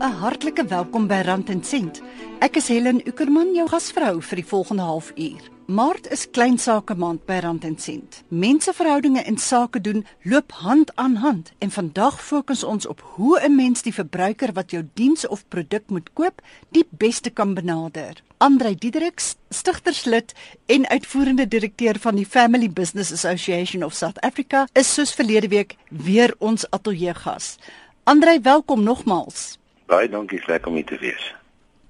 'n Hartlike welkom by Rand en Sent. Ek is Helen Ukerman, jou gasvrou vir die volgende halfuur. Maart is klein sake maand by Rand en Sent. Menseverhoudinge en sake doen loop hand aan hand en vandag fokus ons op hoe 'n mens die verbruiker wat jou diens of produk moet koop, die beste kan benader. Andrei Diedericks, stigterslid en uitvoerende direkteur van die Family Business Association of South Africa, is soos verlede week weer ons ateljeegas. Andrei, welkom nogmaals. Baie dankie, lekker om hier te wees.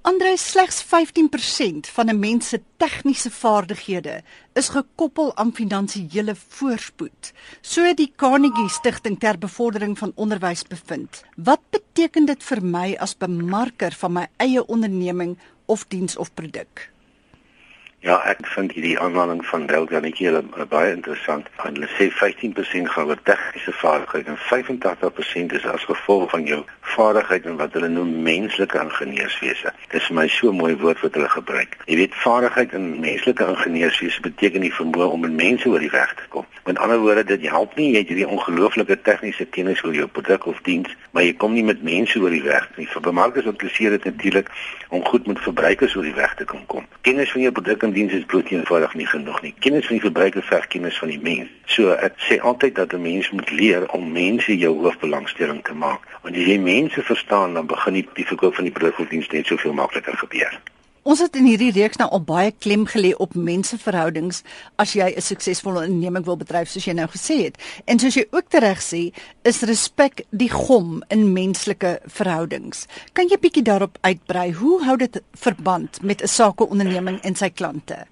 Andre slegs 15% van 'n mens se tegniese vaardighede is gekoppel aan finansiële voorspoed. So die Carnegie Stichting ter bevordering van onderwys bevind. Wat beteken dit vir my as bemarker van my eie onderneming of diens of produk? Ja, ek vind hierdie aanhaling van Delta netjie uh, baie interessant. Hulle sê 15% gaan oor tegniese vaardigheid en 85% is as gevolg van jou vaardigheid en wat hulle noem menslike ingenieurswese. Dis vir my so 'n mooi woord wat hulle gebruik. Jy weet vaardigheid in menslike ingenieurswese beteken die vermoë om met mense oor die weg te kom. Met ander woorde, dit help nie jy het hierdie ongelooflike tegniese kennis oor jou produk of diens, maar jy kom nie met mense oor die weg nie. Vir bemarkers interesseer dit natuurlik om goed met verbruikers oor die weg te kan kom. Kennis van jou produk en diens is bloot eenvoudig nie genoeg nie. Kennis van die verbruiker verg kennis van die mens. So ek sê altyd dat 'n mens moet leer om mense jou hoofbelangstelling te maak. Want as jy mense verstaan, dan begin die, die verkoop van die produk of diens net soveel makliker gebeur. Ons het in hierdie reeks nou al baie klem gelê op menseverhoudings as jy 'n suksesvolle onderneming wil bedryf soos jy nou gesê het. En soos jy ook tereg sê, is respek die gom in menslike verhoudings. Kan jy bietjie daarop uitbrei? Hoe hou dit verband met 'n sakeonderneming en sy klante?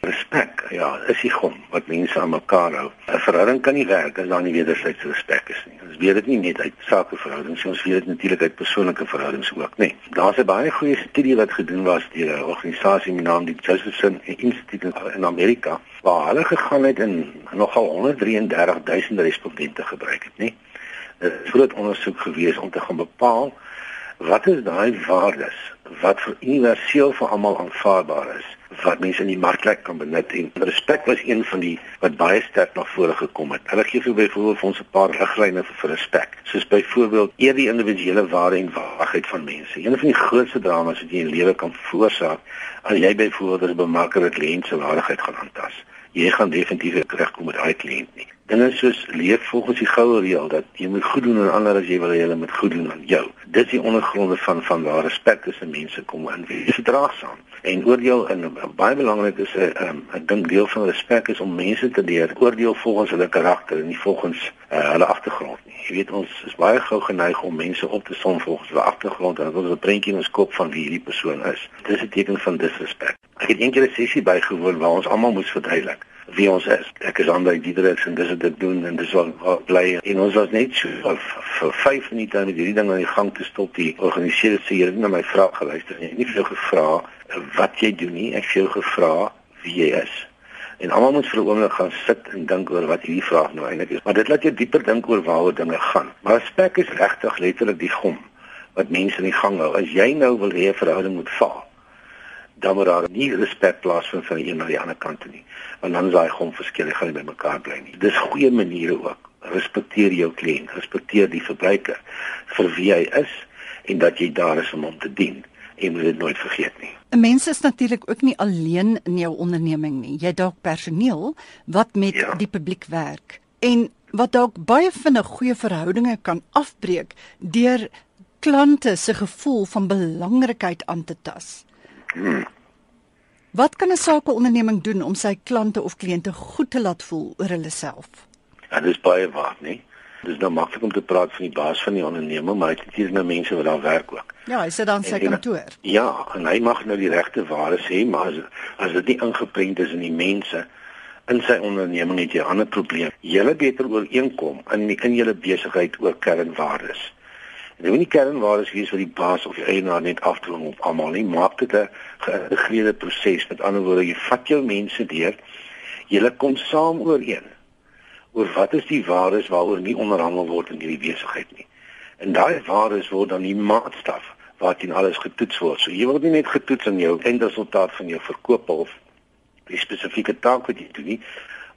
Respek, ja, is die gom wat mense aan mekaar hou. 'n Verhouding kan nie werk as daar nie wederwysige respek is nie. Ons weet dit nie net uit sakeverhoudings, ons weet dit natuurlik uit persoonlike verhoudings ook, nê. Daar's 'n baie goeie studie wat gedoen was deur 'n organisasie met naam die Josephson Institute in Amerika, waar hulle gegaan het en nogal 133000 respondente gebruik het, nê. Dit is 'n groot ondersoek gewees om te gaan bepaal wat is daai waardes wat vir universeel vir almal aanvaarbaar is wat mense in die markplek kan benut en respek was een van die wat baie sterk na vore gekom het. Hulle gee vir byvoorbeeld vir ons 'n paar riglyne vir, vir respek, soos byvoorbeeld eer die individuele waarde en waardigheid van mense. Een van die grootste dramas wat jy in lewe kan veroorsaak, as jy byvoorbeeld 'n bemarkerde kliënt se waardigheid gaan aantas. Jy gaan definitief regkom met daai kliënt nie. Dinge soos leef volgens die goue reël dat jy moet goed doen aan ander as jy wil hê hulle moet goed doen aan jou. Dit is die ondergronde van van waar respek tussen mense kom in. Wees verdraagsaam. En oordeel in baie belangrik is 'n um, ek dink deel van respek is om mense te leer oordeel volgens hulle karakter en nie volgens uh, hulle agtergrond nie. Jy weet ons is baie gou geneig om mense op te som volgens hulle agtergrond en ons 'n prentjie in ons kop van wie hierdie persoon is. Dit is 'n teken van disrespek. Ek het eendag 'n sessie bygewoon waar ons almal moes verduidelik wie ons is. Ek is Andrei Diedericks en dis wat ek doen en dis wat ek bly en ons was net so vir 5 minute met hierdie ding aan die gang te stop. Die organiseerder sê jy het na my vraag geluister en jy het nie vir jou gevra wat jy doen nie. Ek het jou gevra wie jy is. En almal moet vir 'n oomblik gaan sit en dink oor wat hierdie vraag nou eintlik is. Maar dit laat jou dieper dink oor waaroor dinge gaan. Maar respek is regtig letterlik die gom wat mense in die gang hou. As jy nou wil hê 'n verhouding moet vaar, dan moet daar nie respek plaasvind van die een na die ander kant toe nie. Want dan is daai gom verskil, gaan nie by mekaar bly nie. Dis goeie maniere ook. Respekteer jou kliënt, respekteer die verbruiker vir wie hy is en dat jy daar is om hom te dien en moet dit nooit vergeet nie. 'n Mens is natuurlik ook nie alleen in jou onderneming nie. Jy dalk personeel wat met ja. die publiek werk en wat dalk baie vinnig goeie verhoudinge kan afbreek deur klante se gevoel van belangrikheid aan te tas. Hmm. Wat kan 'n sakeonderneming doen om sy klante of kliënte goed te laat voel oor hulle self? Ja, dit is baie waar, nie? Dit is nou maklik om te praat van die baas van die onderneming, maar dit is nou mense wat daar werk ook. Ja, hy sit dan sy kantoor. Ja, en hy mag nou die regte waardes hê, maar as as dit nie ingeprent is in die mense in sy onderneming het jy 'n ander probleem. Julle beter ooreenkom in in julle besigheid oor kernwaardes. Dit moet nie kernwaardes wees wat die baas of die eienaar net afdwing op almal nie. Maak dit 'n geïntegreerde proses. Met ander woorde, jy vat jou mense deur. Julle kom saam ooreen oor wat is die waardes waaroor nie onderhandel word in hierdie besigheid nie. En daai waardes word dan die maatstaf waarteen alles getoets word. So jy word nie net getoets aan jou eindresultaat van jou verkoop of die spesifieke taak wat jy doen nie,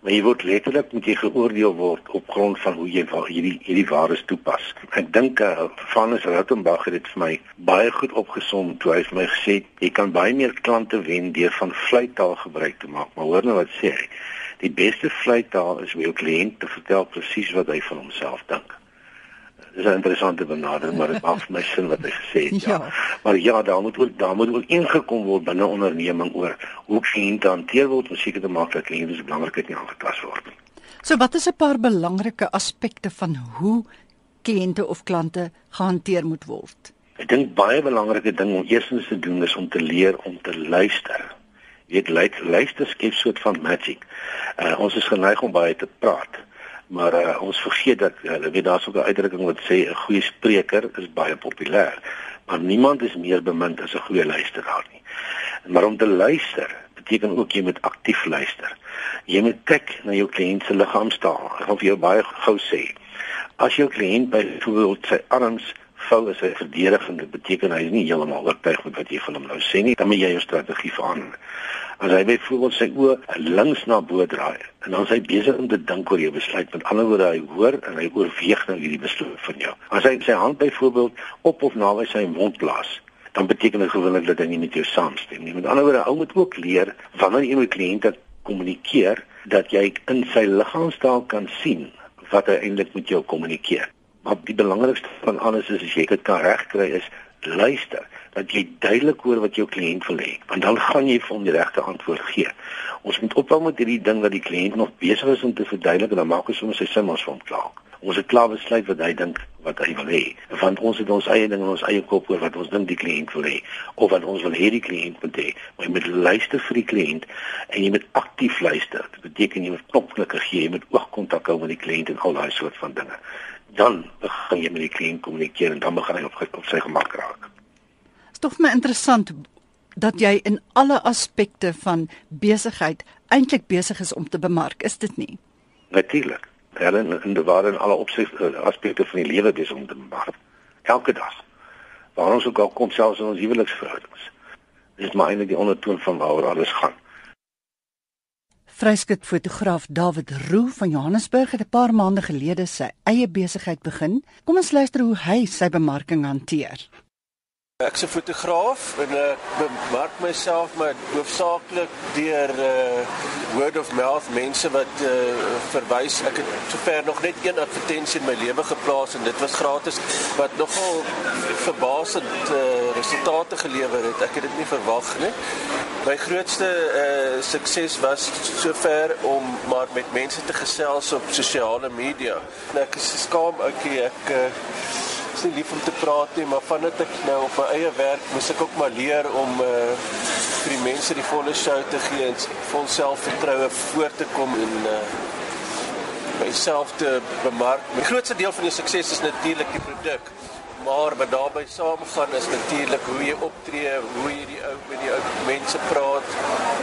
maar jy word letterlik moet jy geoordeel word op grond van hoe jy hierdie hierdie waardes toepas. Ek dink uh, Vanus Rautenbach het dit vir my baie goed opgesom toe hy vir my gesê het jy kan baie meer klante wen deur van vleitaal gebruik te maak. Maar hoor nou wat sê hy. Die beste vleitaal is om jou kliënt te vertel presies wat hy van homself dink. Dis 'n interessante benadering, maar dit maak vir my sin wat hy gesê het. Ja. ja. Maar ja, daar moet ook daar moet ook ingekom word binne onderneming oor hoe kliënte hanteer word om seker te maak dat kliënte se belangrikheid nie aangetast word nie. So wat is 'n paar belangrike aspekte van hoe kliënte of klante gehanteer moet word? Ek dink baie belangrike ding om eerstens te doen is om te leer om te luister. Jy weet luister skep soort van magic. Uh, ons is geneig om baie te praat maar uh, ons vergeet dat hulle uh, weet daar's ook 'n uitdrukking wat sê 'n goeie spreker is baie populêr maar niemand is meer bemind as 'n goeie luisteraar nie. Maar om te luister beteken ook jy moet aktief luister. Jy moet kyk na jou kliënt se liggaamstaal ek gaan vir jou baie gou sê as jou kliënt byvoorbeeld sy arms vou as hy verdedigend beteken hy is nie heeltemal oortuig met wat jy van hom nou sê nie dan moet jy jou strategie verander as hy byvoorbeeld sy oë links na bo draai en dan is hy besig om te dink oor jou besluit met ander woorde hy hoor en hy oorweeg nou hierdie besluit van jou. As hy sy hand byvoorbeeld op of naby sy mond plaas dan beteken dit gewoonlik dat hy nie met jou saamstem nie. Met ander woorde ou moet ook leer wanneer jy met kliënte kommunikeer dat jy in sy liggaamstaal kan sien wat hy eintlik met jou kommunikeer. Maar die belangrikste van alles is as jy dit kan regkry is luister dat jy duidelik hoor wat jou kliënt wil hê want dan gaan jy vir hom die regte antwoord gee. Ons moet ophou met hierdie ding dat die kliënt nog besig is om te verduidelik en dan maak ons soms sy sin ons vir hom klaar. Ons het klaar besluit wat hy dink wat hy wil hê. Want ons het ons eie ding in ons eie kop oor wat ons dink die kliënt wil hê of wat ons wil hê die kliënt moet hê. Maar jy moet luister vir die kliënt en jy moet aktief luister. Dit beteken jy moet knopklikke gee, jy moet oogkontak hou met die kliënt en al daai soort van dinge. Dan begin jy met die kliënt kommunikeer en dan begin hy op, op sy gemak raak tog my interessant dat jy in alle aspekte van besigheid eintlik besig is om te bemark, is dit nie? Natuurlik. Helen in die ware in alle opsigte eh, aspekte van die lewe besig om te bemark. Elke dag. Waar ons ook al kom selfs in ons huweliksverhoudings. Dit is maar eintlik die ondertoon van waaroor alles gaan. Vryskut fotograaf David Roo van Johannesburg het 'n paar maande gelede sy eie besigheid begin. Kom ons luister hoe hy sy bemarking hanteer. Ek is 'n fotograaf en ek bemark myself maar hoofsaaklik deur uh word of mouth mense wat uh verwys. Ek het sover nog net een advertensie in my lewe geplaas en dit was gratis wat nogal verbasend uh resultate gelewer het. Ek het dit nie verwag nie. My grootste uh sukses was sover om maar met mense te gesels op sosiale media. En ek is skaam ouetjie ek uh is nie lief om te praat nie, maar vandat ek nou op my eie werk moes ek ook maar leer om uh vir die mense die volle show te gee en vol selfvertroue voor te kom en uh myself te bemark. Die grootste deel van die sukses is natuurlik die produk. Maar wat daarbey saamgaan is natuurlik hoe jy optree, hoe jy die ou met die ou mense praat,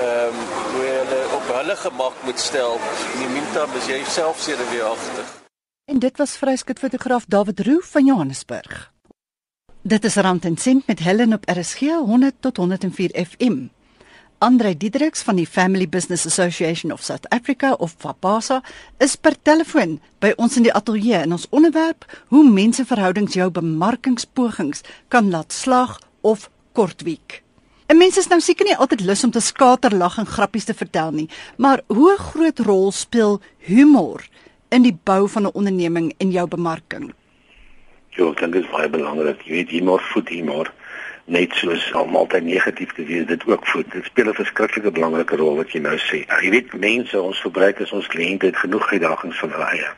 ehm um, hoe jy hulle op hulle gemak moet stel. In die meantime is jy self sedeweagtig. En dit was vryskut fotograaf David Roo van Johannesburg. Dit is Rand en Sint met Helen op RSG 100 tot 104 FM. Andre Diedriks van die Family Business Association of South Africa of FAPASA is per telefoon by ons in die ateljee en ons onderwerp hoe menseverhoudings jou bemarkingspogings kan laat slag of kortwiek. En mense is nou seker nie altyd lus om te skater, lag en grappies te vertel nie, maar hoe groot rol speel humor in die bou van 'n onderneming en jou bemarking? Jo, ek dink dit is baie belangrik. Jy weet, humor voed humor net soos om altyd negatief te wees, dit ook voed. Dit speel 'n verskriklike belangrike rol wat jy nou sê. Jy weet, mense, ons verbruikers, ons kliënte het genoeg uitdagings van hulle eie.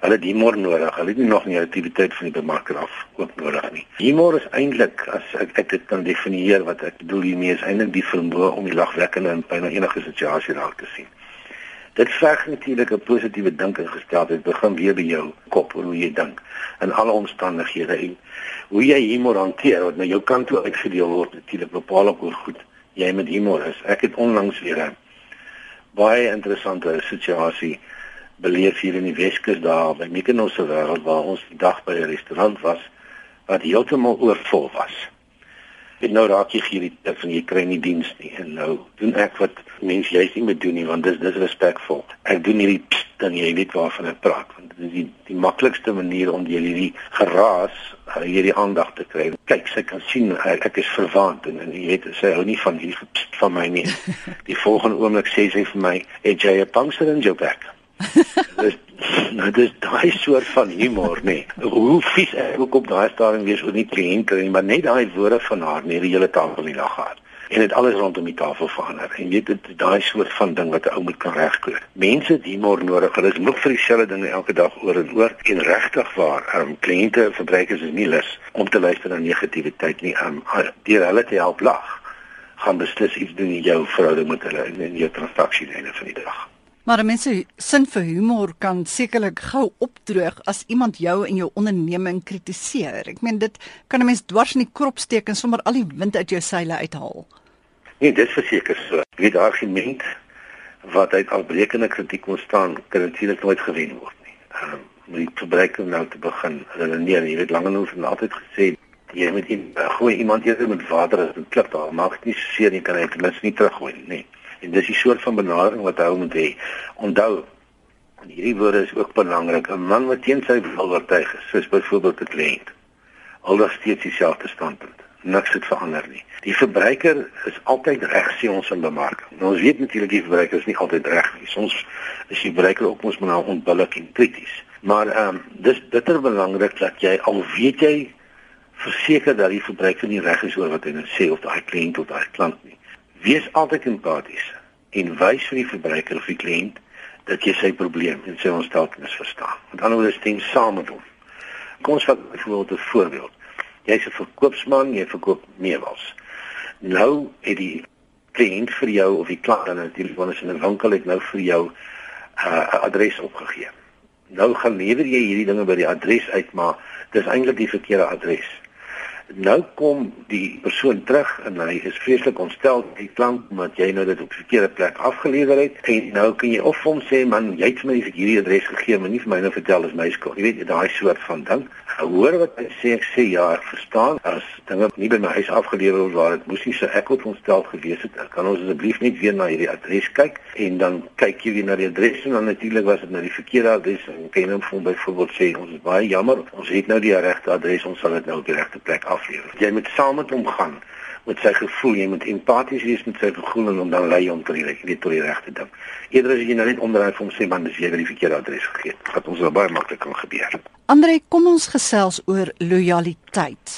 Hulle het humor nodig. Hulle het nie nog nie aktiwiteit van die bemarker af ook nodig nie. Humor is eintlik as ek, ek dit kan definieer wat ek bedoel hiermee is eintlik die vermoë om die lagwekkende in byna enige situasie raak te sien. Dit verg natuurlik 'n positiewe dinkingesteldheid. Dit begin weer by jou kop hoe jy dink in alle omstandighede en hoe jy humor hanteer wat na jou kant toe uitgedeel word natuurlik bepaal ook hoe goed jy met humor is. Ek het onlangs weer 'n baie interessante situasie beleef hier in die Weskus daar by Mykonos se wêreld waar ons die dag by 'n restaurant was wat heeltemal oorvol was. En nou raak jy geïrriteerd van jy kry nie diens nie en nou doen ek wat mense juist nie moet doen nie want dis dis respekvol. Ek doen hierdie dan jy weet waarvan ek praat want dit is die die maklikste manier om die hierdie geraas uh, hierdie aandag te kry. Kyk, sy kan sien ek, ek is verwaand en, en jy weet sy hou nie van hierdie van my nie. Die volgende oomblik sê sy vir my, "Het jy 'n pangster in jou bek?" Dis nou dis daai soort van humor nê. Nee. Hoe vies ek ook op daai stadium wees oor nie kliënt kry nie, maar net daai woorde van haar nie die hele tafel nie lag gehad. En dit alles rondom die tafel verander. En weet dit daai soort van ding wat 'n ou moet kan regkry. Mense het humor nodig. Hulle is moeg vir dieselfde dinge elke dag oor en oor. En regtig waar, um, kliënte en verbruikers is nie lus om te luister na negativiteit nie. Um, deur hulle te help lag gaan beslis iets doen in jou verhouding met hulle en in jou transaksie einde van die dag. Maar mense sin vir humor kan sekerlik gou opdroog as iemand jou en jou onderneming kritiseer. Ek meen dit kan 'n mens dwars in die krop steek en sommer al die wind uit jou seile uithaal. Nee, dit verseker so. Jy weet argument wat uit afbreekende kritiek ontstaan, kan natuurlik nooit gewen word nie. Ehm um, moet die verbruiker nou te begin redeneer. Jy weet lank genoeg en altyd gesê jy moet in gooi iemand eerder met water as 'n klip daar maak nie seer nie kan hy ten minste nie teruggooi nie. En dis die soort van benadering wat hy moet hê. Onthou, hierdie woorde is ook belangrik. 'n Man wat teen sy wil oortuig is, soos byvoorbeeld 'n kliënt, aldag steeds dieselfde standpunt. Niks het verander nie. Die verbruiker is altyd reg sê ons in bemarking. Nou ons weet natuurlik die verbruiker is nie altyd reg nie. Soms is die verbruiker ook mos maar onbillik en krities. Maar ehm um, dis bitter belangrik dat jy al weet jy verseker dat die verbruiker nie reg is oor wat hy nou sê of daai kliënt of daai klant nie. Wees altyd empaties en wys vir die verbruiker of die kliënt dat jy sy probleem en sy ontsteltenis verstaan. Met ander woorde stem saam met hom. Kom ons vat byvoorbeeld 'n voorbeeld. Jy's 'n verkoopsman, jy verkoop meubels. Nou het die kliënt vir jou of die klant dan natuurlik wanneer hy in 'n winkel het nou vir jou 'n uh, adres opgegee. Nou gaan lewer jy hierdie dinge by die adres uit, maar dis eintlik die verkeerde adres. Nou kom die persoon terug en hy is vreeslik ontstel die klant omdat jy nou dit op verkeerde plek afgelewer het. En nou kan jy of hom sê man jy het my hierdie adres gegee maar nie vir my nou vertel is my skuld. Jy weet daai soort van ding. Hoor wat hy sê ek sê ja ek verstaan. As dinge nie by my huis afgelewer word waar dit moes nie so ek het ontstel gewees het kan ons asseblief net weer na hierdie adres kyk en dan kyk jy weer na die adres en dan natuurlik was dit nou die verkeerde adres. En kan hom van byvoorbeeld sê ons is baie jammer ons het nou die regte adres ons sal dit nou op die regte plek aflewer jy moet saam met hom gaan met sy gevoel jy moet empaties wees met sy gevoel en hom dan lei om tot die regte tot die regte ding eerder as jy nou net onderuit vir hom sê man dis jy het die verkeerde adres gegee wat ons nou baie maklik kan gebeur Andre, kom ons gesels oor lojaliteit.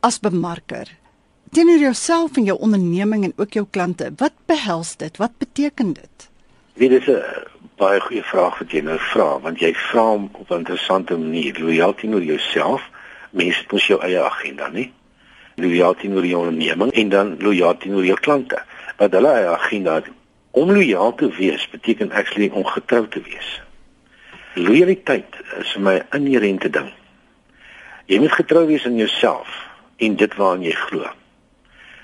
As bemarker, teenoor jouself en jou onderneming en ook jou klante, wat behels dit? Wat beteken dit? Dit is 'n baie goeie vraag wat jy nou vra, want jy vra hom op 'n interessante manier. Lojaliteit teenoor jouself, mense het mos jou eie agenda, nie? Lojaliteit teenoor jou onderneming en dan lojaliteit teenoor jou klante. Wat hulle eie agenda het. Om lojaal te wees beteken actually om getrou te wees. Loyaliteit is vir my 'n inherente ding. Jy moet getrou wees aan jouself en dit waaraan jy glo.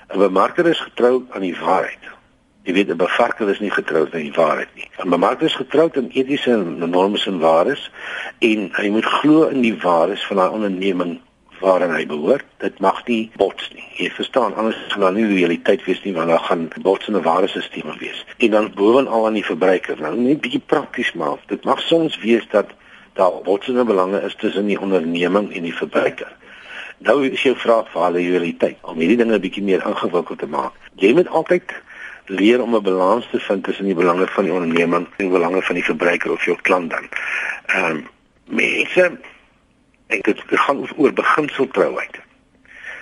'n Bemarker is getrou aan die waarheid. Jy weet 'n bevarker is nie getrou aan die waarheid nie. 'n Bemarker is getrou aan etiese norme en waardes en hy moet glo in die waardes van daai onderneming waaraan hy behoort. Dit mag nie bots nie. Jy verstaan, anders gaan daar nie realiteit wees nie, want dan gaan botsende waardesisteme wees. En dan bovenal aan die verbruiker. Nou net bietjie prakties maar. Dit mag soms wees dat daar botsende belange is tussen die onderneming en die verbruiker. Nou is jou vraag vir hulle realiteit om hierdie dinge bietjie meer ingewikkeld te maak. Jy moet altyd leer om 'n balans te vind tussen die belange van die onderneming en die belange van die verbruiker of jou klant dan. Ehm um, mense en dit gaan oor beginseltrouheid.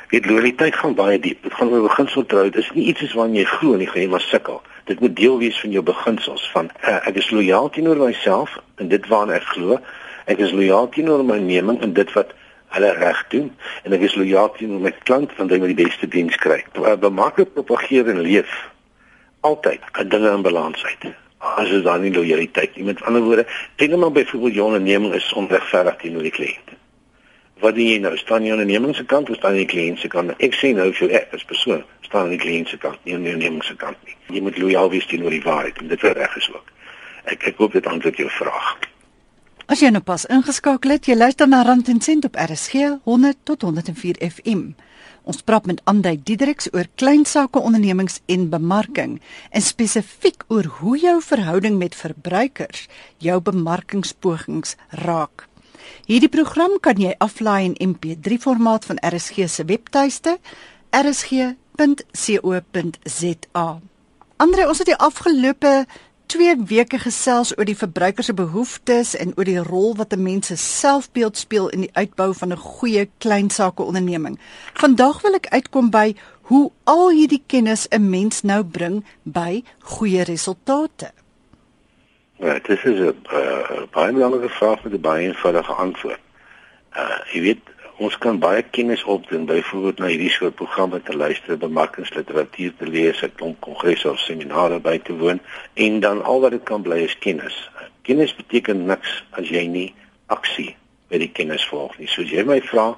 Weet loyaliteit gaan baie diep. Dit gaan oor beginseltrouheid. Dit is nie iets wat jy glo nie, jy maar sukkel. Dit moet deel wees van jou beginsels van uh, ek is lojaal teenoor myself en dit waarna ek glo. Ek is lojaal teenoor my neming en dit wat hulle reg doen en ek is lojaal teenoor my klant want hy moet die beste diens kry. Bemaak dit propageer en leef altyd dinge in balans uit. As jy dan nie loyaliteit nie. Met ander woorde, dink maar byvoorbeeld jou onderneming is onregverdig teenoor die kliënt wat doen jy nou? Staan jy aan die onderneming se kant of staan jy aan die kliënt se kant? Ek sê nou vir ek as persoon staan aan die kliënt se kant, nie aan die onderneming se kant nie. Jy moet lojaal wees teenoor die waarheid en dit is reg is ook. Ek ek hoop dit antwoord jou vraag. As jy nou pas ingeskakel het, jy luister na Rand en Sent op RSG 100 tot 104 FM. Ons praat met Andy Diedriks oor klein sake ondernemings en bemarking en spesifiek oor hoe jou verhouding met verbruikers jou bemarkingspogings raak. Hierdie program kan jy aflaai in MP3 formaat van RSG se webtuiste rsg.co.za. Andre, ons het die afgelope 2 weke gesels oor die verbruiker se behoeftes en oor die rol wat 'n mens se selfbeeld speel in die uitbou van 'n goeie klein sake onderneming. Vandag wil ek uitkom by hoe al hierdie kennis 'n mens nou bring by goeie resultate. Ja, dit is 'n uh, baie belangrike vraag met 'n baie eenvoudige antwoord. Uh jy weet ons kan baie kennis opdoen byvoorbeeld na hierdie soort programme te luister, bemarkingsliteratuur te lees, 'n klomp kongresse of seminare by te woon en dan al wat dit kan bly is kennis. Kennis beteken niks as jy nie aksie by die kennis volg nie. Soos jy my vra,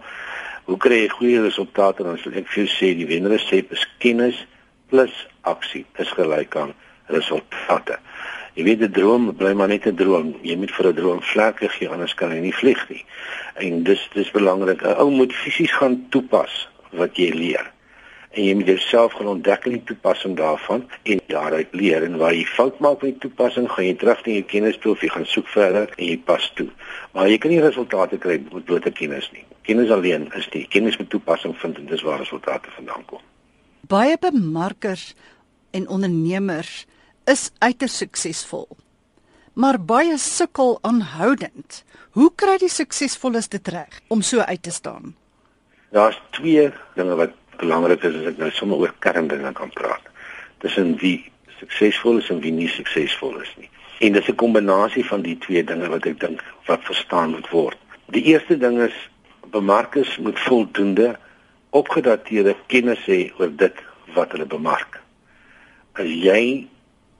hoe kry jy goeie resultate? Dan sal ek vir jou sê die wenresep is kennis plus aksie is gelyk aan resultate. Jy weet 'n droom bly maar net 'n droom. Jy moet vir 'n droom vlerke gee anders kan hy nie vlieg nie. En dis dis belangrik. 'n Ou moet fisies gaan toepas wat jy leer. En jy moet jouself gaan ontdek die toepassing daarvan en daaruit leer en waar jy fout maak met toepassing, gaan jy terug na jou kennis toe of jy gaan soek verder en jy pas toe. Maar jy kan nie resultate kry met blote kennis nie. Kennis alleen is nie. Kennis met toepassing vind en dis waar resultate vandaan kom. Baie bemarkers en ondernemers is uiters suksesvol. Maar baie sukkel aanhoudend. Hoe kry die suksesvolles dit reg om so uit te staan? Daar's twee dinge wat belangrik is as ek nou sommer oor kerndinge kan praat. Tussen wie suksesvol is en wie nie suksesvol is nie. En dis 'n kombinasie van die twee dinge wat ek dink wat verstaan moet word. Die eerste ding is bemarkers moet voldoende opgedateerde kennis hê oor dit wat hulle bemark. As jy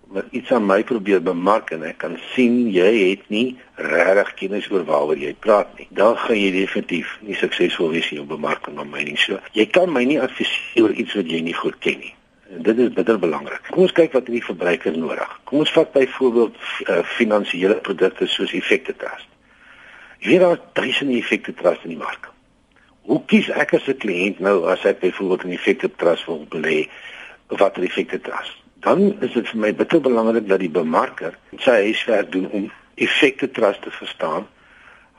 wat iets aan my probeer bemark en ek kan sien jy het nie regtig kennis oor waaroor jy praat nie. Dan gaan jy definitief nie suksesvol wees in jou bemarking aan my nie. So, jy kan my nie adviseer oor iets wat jy nie goed ken nie. En dit is bitter belangrik. Kom ons kyk wat die verbruiker nodig. Kom ons vat byvoorbeeld uh, finansiële produkte soos effekte trust. Jy weet daar duisende effekte trust in die mark. Hoe kies ek as 'n kliënt nou as ek byvoorbeeld 'n effekte trust wil belê? Wat 'n effekte trust? Dan is dit vir my bitter belangrik dat die bemarker sy huiswerk doen om effekte trust te verstaan.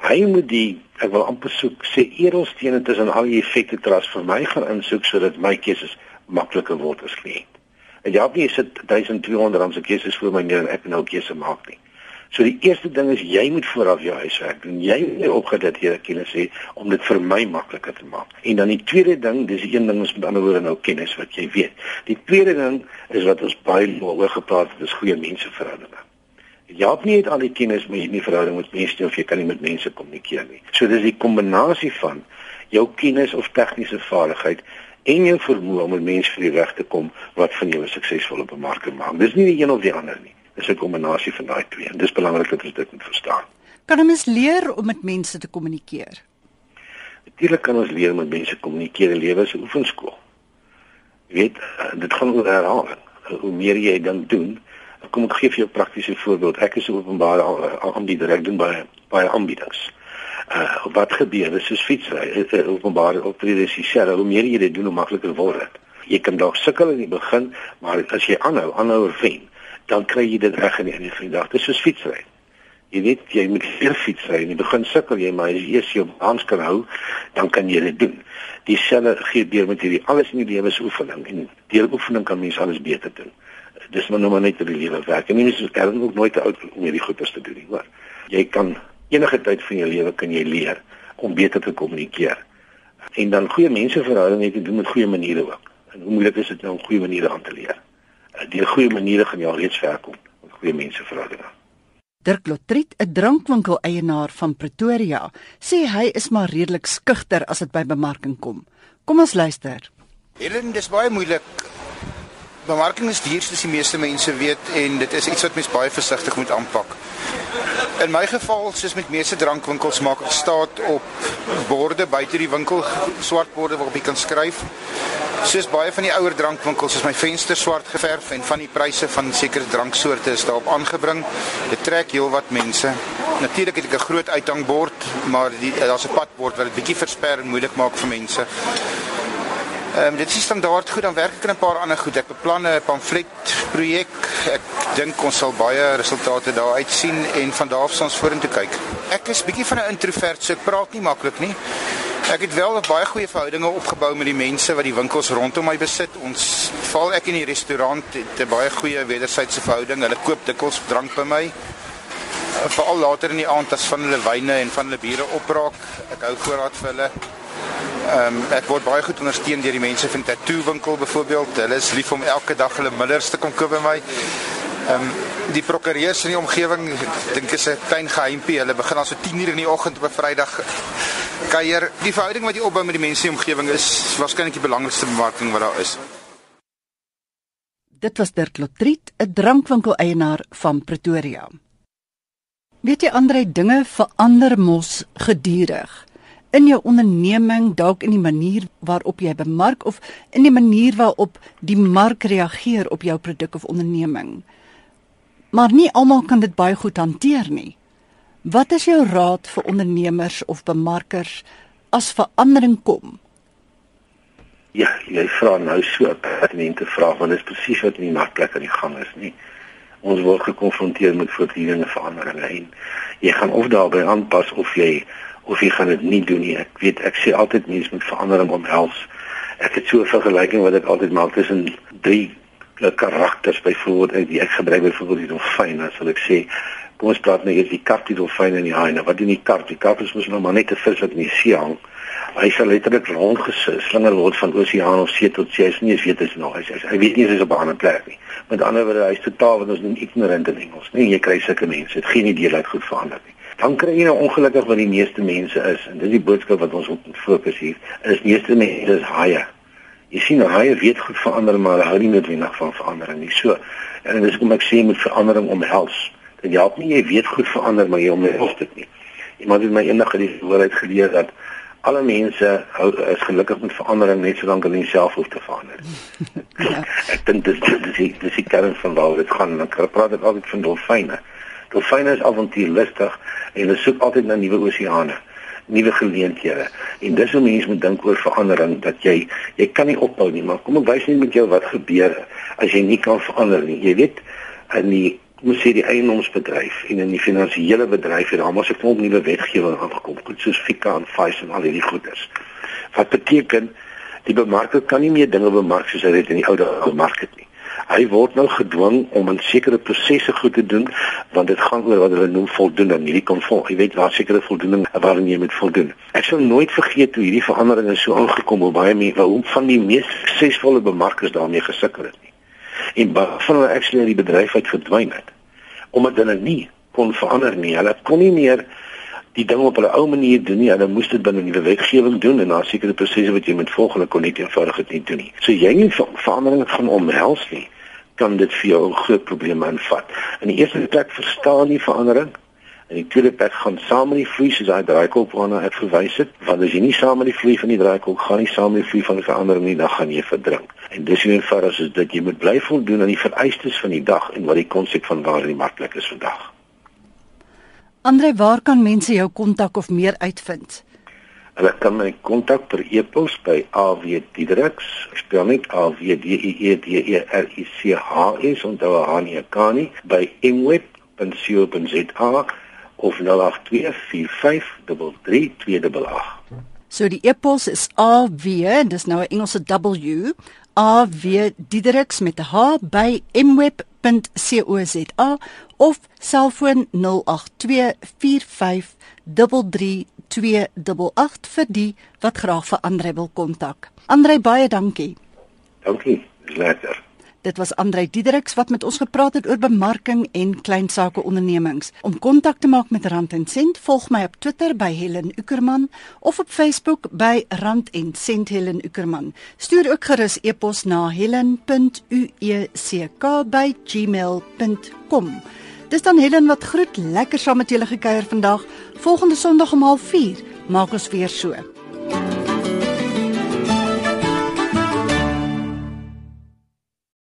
Hy moet die ek wil amper soek sê edelstene tussen al die effekte trust vir my gaan insoek sodat my keuses makliker word as kliënt. En ja, jy sit 1200 rand se keuses vir my neer en ek nou keuse maak nie. So die eerste ding is jy moet vooraf jou huiswerk doen. Jy moet opgedateerde kennis hê om dit vir my makliker te maak. En dan die tweede ding, dis een ding ons met ander woorde nou kennis wat jy weet. Die tweede ding is wat ons baie oor gepraat het, is goeie menseverhoudinge. Jy het nie net al die kennis met hierdie verhouding met mense of jy kan nie met mense kommunikeer nie. So dis die kombinasie van jou kennis of tegniese vaardigheid en jou vermoë om met mense vir die reg te kom wat van jou 'n suksesvolle bemarker maak. Dis nie die een of die ander nie is 'n kombinasie van daai twee en dis belangrik dat ons dit moet verstaan. Kan mens leer om met mense te kommunikeer? Natuurlik kan ons leer om met mense te kommunikeer. Lewe is 'n oefenskool. Jy weet, eh, dit gaan oor herhaling. Hoe meer jy dan doen, kom ek gee vir jou 'n praktiese voorbeeld. Ek is 'n openbare aanbieder, ek doen baie baie aanbiedings. Uh wat gebeur is soos fietsry, openbare optredes dieselfde. Hoe meer jy dit doen, hoe makliker word dit. Jy kan dalk sukkel in die begin, maar as jy aanhou, aanhou wen, dan kry jy dit reg in die einde van die dag. Dit is soos fietsry. Jy weet jy moet veel fietsry en jy begin sukkel jy maar as jy eers jou baans kan hou, dan kan jy dit doen. Dieselfde gee deur met hierdie alles in die lewe se oefening en deur oefening kan mens alles beter doen. Dis maar nou maar net vir die lewe werk. En mens is erns ook nooit te oud om hierdie goeders te doen nie, hoor. Jy kan enige tyd van jou lewe kan jy leer om beter te kommunikeer. En dan goeie menseverhoudinge te doen met goeie maniere ook. En hoe moeilik is dit nou om goeie maniere aan te leer? Deur goeie maniere gaan al reeds ver kom met goeie menseverhoudinge. Dirk Lotriet, 'n drankwinkel eienaar van Pretoria, sê hy is maar redelik skugter as dit by bemarking kom. Kom ons luister. Helen, dis baie moeilik. Bemarking is duur soos die meeste mense weet en dit is iets wat mens baie versigtig moet aanpak. In my geval, soos met meeste drankwinkels, maak ek staat op borde buite die winkel, swart borde waarop jy kan skryf Soos baie van die ouer drankwinkels is my venster swart geverf en van die pryse van sekere dranksoorte is daarop aangebring. Dit trek heelwat mense. Natuurlik het ek 'n groot uithangbord, maar daar's 'n padbord wat dit bietjie versper en moeilik maak vir mense. Ehm um, dit is standaard goed dan werk ek in 'n paar ander goed. Ek beplan 'n pamflet projek. Ek dink ons sal baie resultate daar uit sien en van daar af ons vorentoe kyk. Ek is bietjie van 'n introvert, so ek praat nie maklik nie. Ek het wel baie goeie verhoudinge opgebou met die mense wat die winkels rondom my besit. Ons val ek in die restaurant het 'n baie goeie wederwysige verhouding. Hulle koop dikwels drank by my. Veral later in die aand as van hulle wyne en van hulle biere opraak. Ek hou voorraad vir hulle. Ehm um, ek word baie goed ondersteun deur die mense van tattoo winkel byvoorbeeld. Hulle is lief om elke dag hulle middels te kom koop by my. Ehm um, die prokureurs in die omgewing dink is 'n klein geheimpie. Hulle begin al so 10:00 in die oggend op 'n Vrydag kuier. Die verhouding wat jy opbou met die mense in die omgewing is waarskynlik die belangrikste bemarking wat daar is. Dit was Dirk Lotriet, 'n drankwinkel eienaar van Pretoria. Weet jy Andre, dinge verander mos gedurig. In jou onderneming, dalk in die manier waarop jy bemark of in die manier waarop die mark reageer op jou produk of onderneming. Maar nie almal kan dit baie goed hanteer nie. Wat is jou raad vir ondernemers of bemarkers as verandering kom? Ja, jy vra nou so 'n pertinente vraag want dit is presies wat in die markplek aan die gang is, nie? Ons word gekonfronteer met voortdurende veranderinge en jy gaan of daarbey aanpas of jy of jy gaan dit nie doen nie. Ek weet ek sê altyd mense moet verandering omhels. Ek het so 'n vergelyking wat ek altyd maak tussen drie karakters byvoorbeeld ek gebruik byvoorbeeld die dolfyn as ek sê kom ons praat nou eers die kat, die dolfyn en die haai. Nou wat doen die kat? Die kat is mos nou maar net 'n vis wat in die see hang. Hy sal letterlik rondgeslinger word van oseaan of see tot see. Hy is nie eens weet as nou hy is. Hy weet nie is op 'n ander plek nie. Met ander woorde, hy is totaal wat ons noem ignorant in Engels. Nee, jy kry sulke mense. Dit geen idee dat goed verander nie. Dan kry jy nou ongelukkig wat die meeste mense is en dis die boodskap wat ons op fokus hier. Is meeste mense is haie. Jy sien, haie weet goed verander maar hou nie noodwendig van verandering nie. So, en dis hoekom ek sê met verandering omhels. Dit help nie jy weet goed verander maar jy omhels dit nie. Iemand het my eendag die woord geleer dat alle mense hou is gelukkig met verandering net solank hulle self hoef te verander. ja. Ek dink dit dis die dis die kern van waar dit gaan. Ek praat dit altyd van dolfyne. Dolfyne is avontuurlustig en hulle soek altyd na nuwe oseane nuwe geleenthede. En dis hoe mense moet dink oor verandering dat jy jy kan nie ophou nie, maar kom ek wys net met jou wat gebeur as jy nie kan verander nie. Jy weet in die moet sê die eiendomsbedryf en in die finansiële bedryf het almal se klomp nuwe wetgewing aangekom, goed soos FICA en FICA en al hierdie goeders. Wat beteken die bemarker kan nie meer dinge bemark soos hy dit in die ou dae bemark het nie. Hy word nou gedwing om 'n sekere prosesse goed te doen want dit gaan oor wat hulle noem voldoen aan hierdie konform. Jy weet waar sekere voldoening waarin jy moet voldoen. Ek sal nooit vergeet hoe hierdie veranderinge so aangekom hoe baie mense hoe van die mees suksesvolle bemarkers daarmee gesukkel het en van hulle actually uit die bedryf uit verdwyn het omdat hulle nie kon verander nie. Hulle kon nie meer die ding op hulle ou manier doen nie. Hulle moes dit binne nuwe wetgewing doen en daar sekere prosesse wat jy met volgende kon nie eenvoudig dit nie doen nie. So jy nie verandering van omhels nie, kan dit vir jou 'n groot probleem aanvat. In die eerste plek verstaan nie verandering En die tweede plek gaan saam met die vloei soos daai draaikolk waarna ek verwys het, want as jy nie saam met die vloei van die draaikolk gaan nie saam met die vloei van die verandering nie, dan gaan jy verdrink. En dis hoe eenvoudig is dit jy moet bly voldoen aan die vereistes van die dag en wat die konsep van waar die markplek is vandag. Andre, waar kan mense jou kontak of meer uitvind? Hulle kan my kontak per e-pos by awdiedrix, spel net a w d i e d e r i c h s onthou aan hier kan nie by mweb.co.za of 0824533288. So die e-pos is AW, dis nou 'n Engelse W, AW Diedericks met 'n H by mweb.co.za of selfoon 0824533288 vir die wat graag vir Andre wil kontak. Andre baie dankie. Dankie, lekker. Dit was Andrei Diedericks wat met ons gepraat het oor bemarking en kleinsake ondernemings. Om kontak te maak met Rand en Sent, volg my op Twitter by Helen Ukerman of op Facebook by Rand en Sent Helen Ukerman. Stuur ook gerus e-pos na helen.uecka@gmail.com. Dis dan Helen wat groet, lekker saam met julle gekuier vandag. Volgende Sondag om 04:30 maak ons weer so.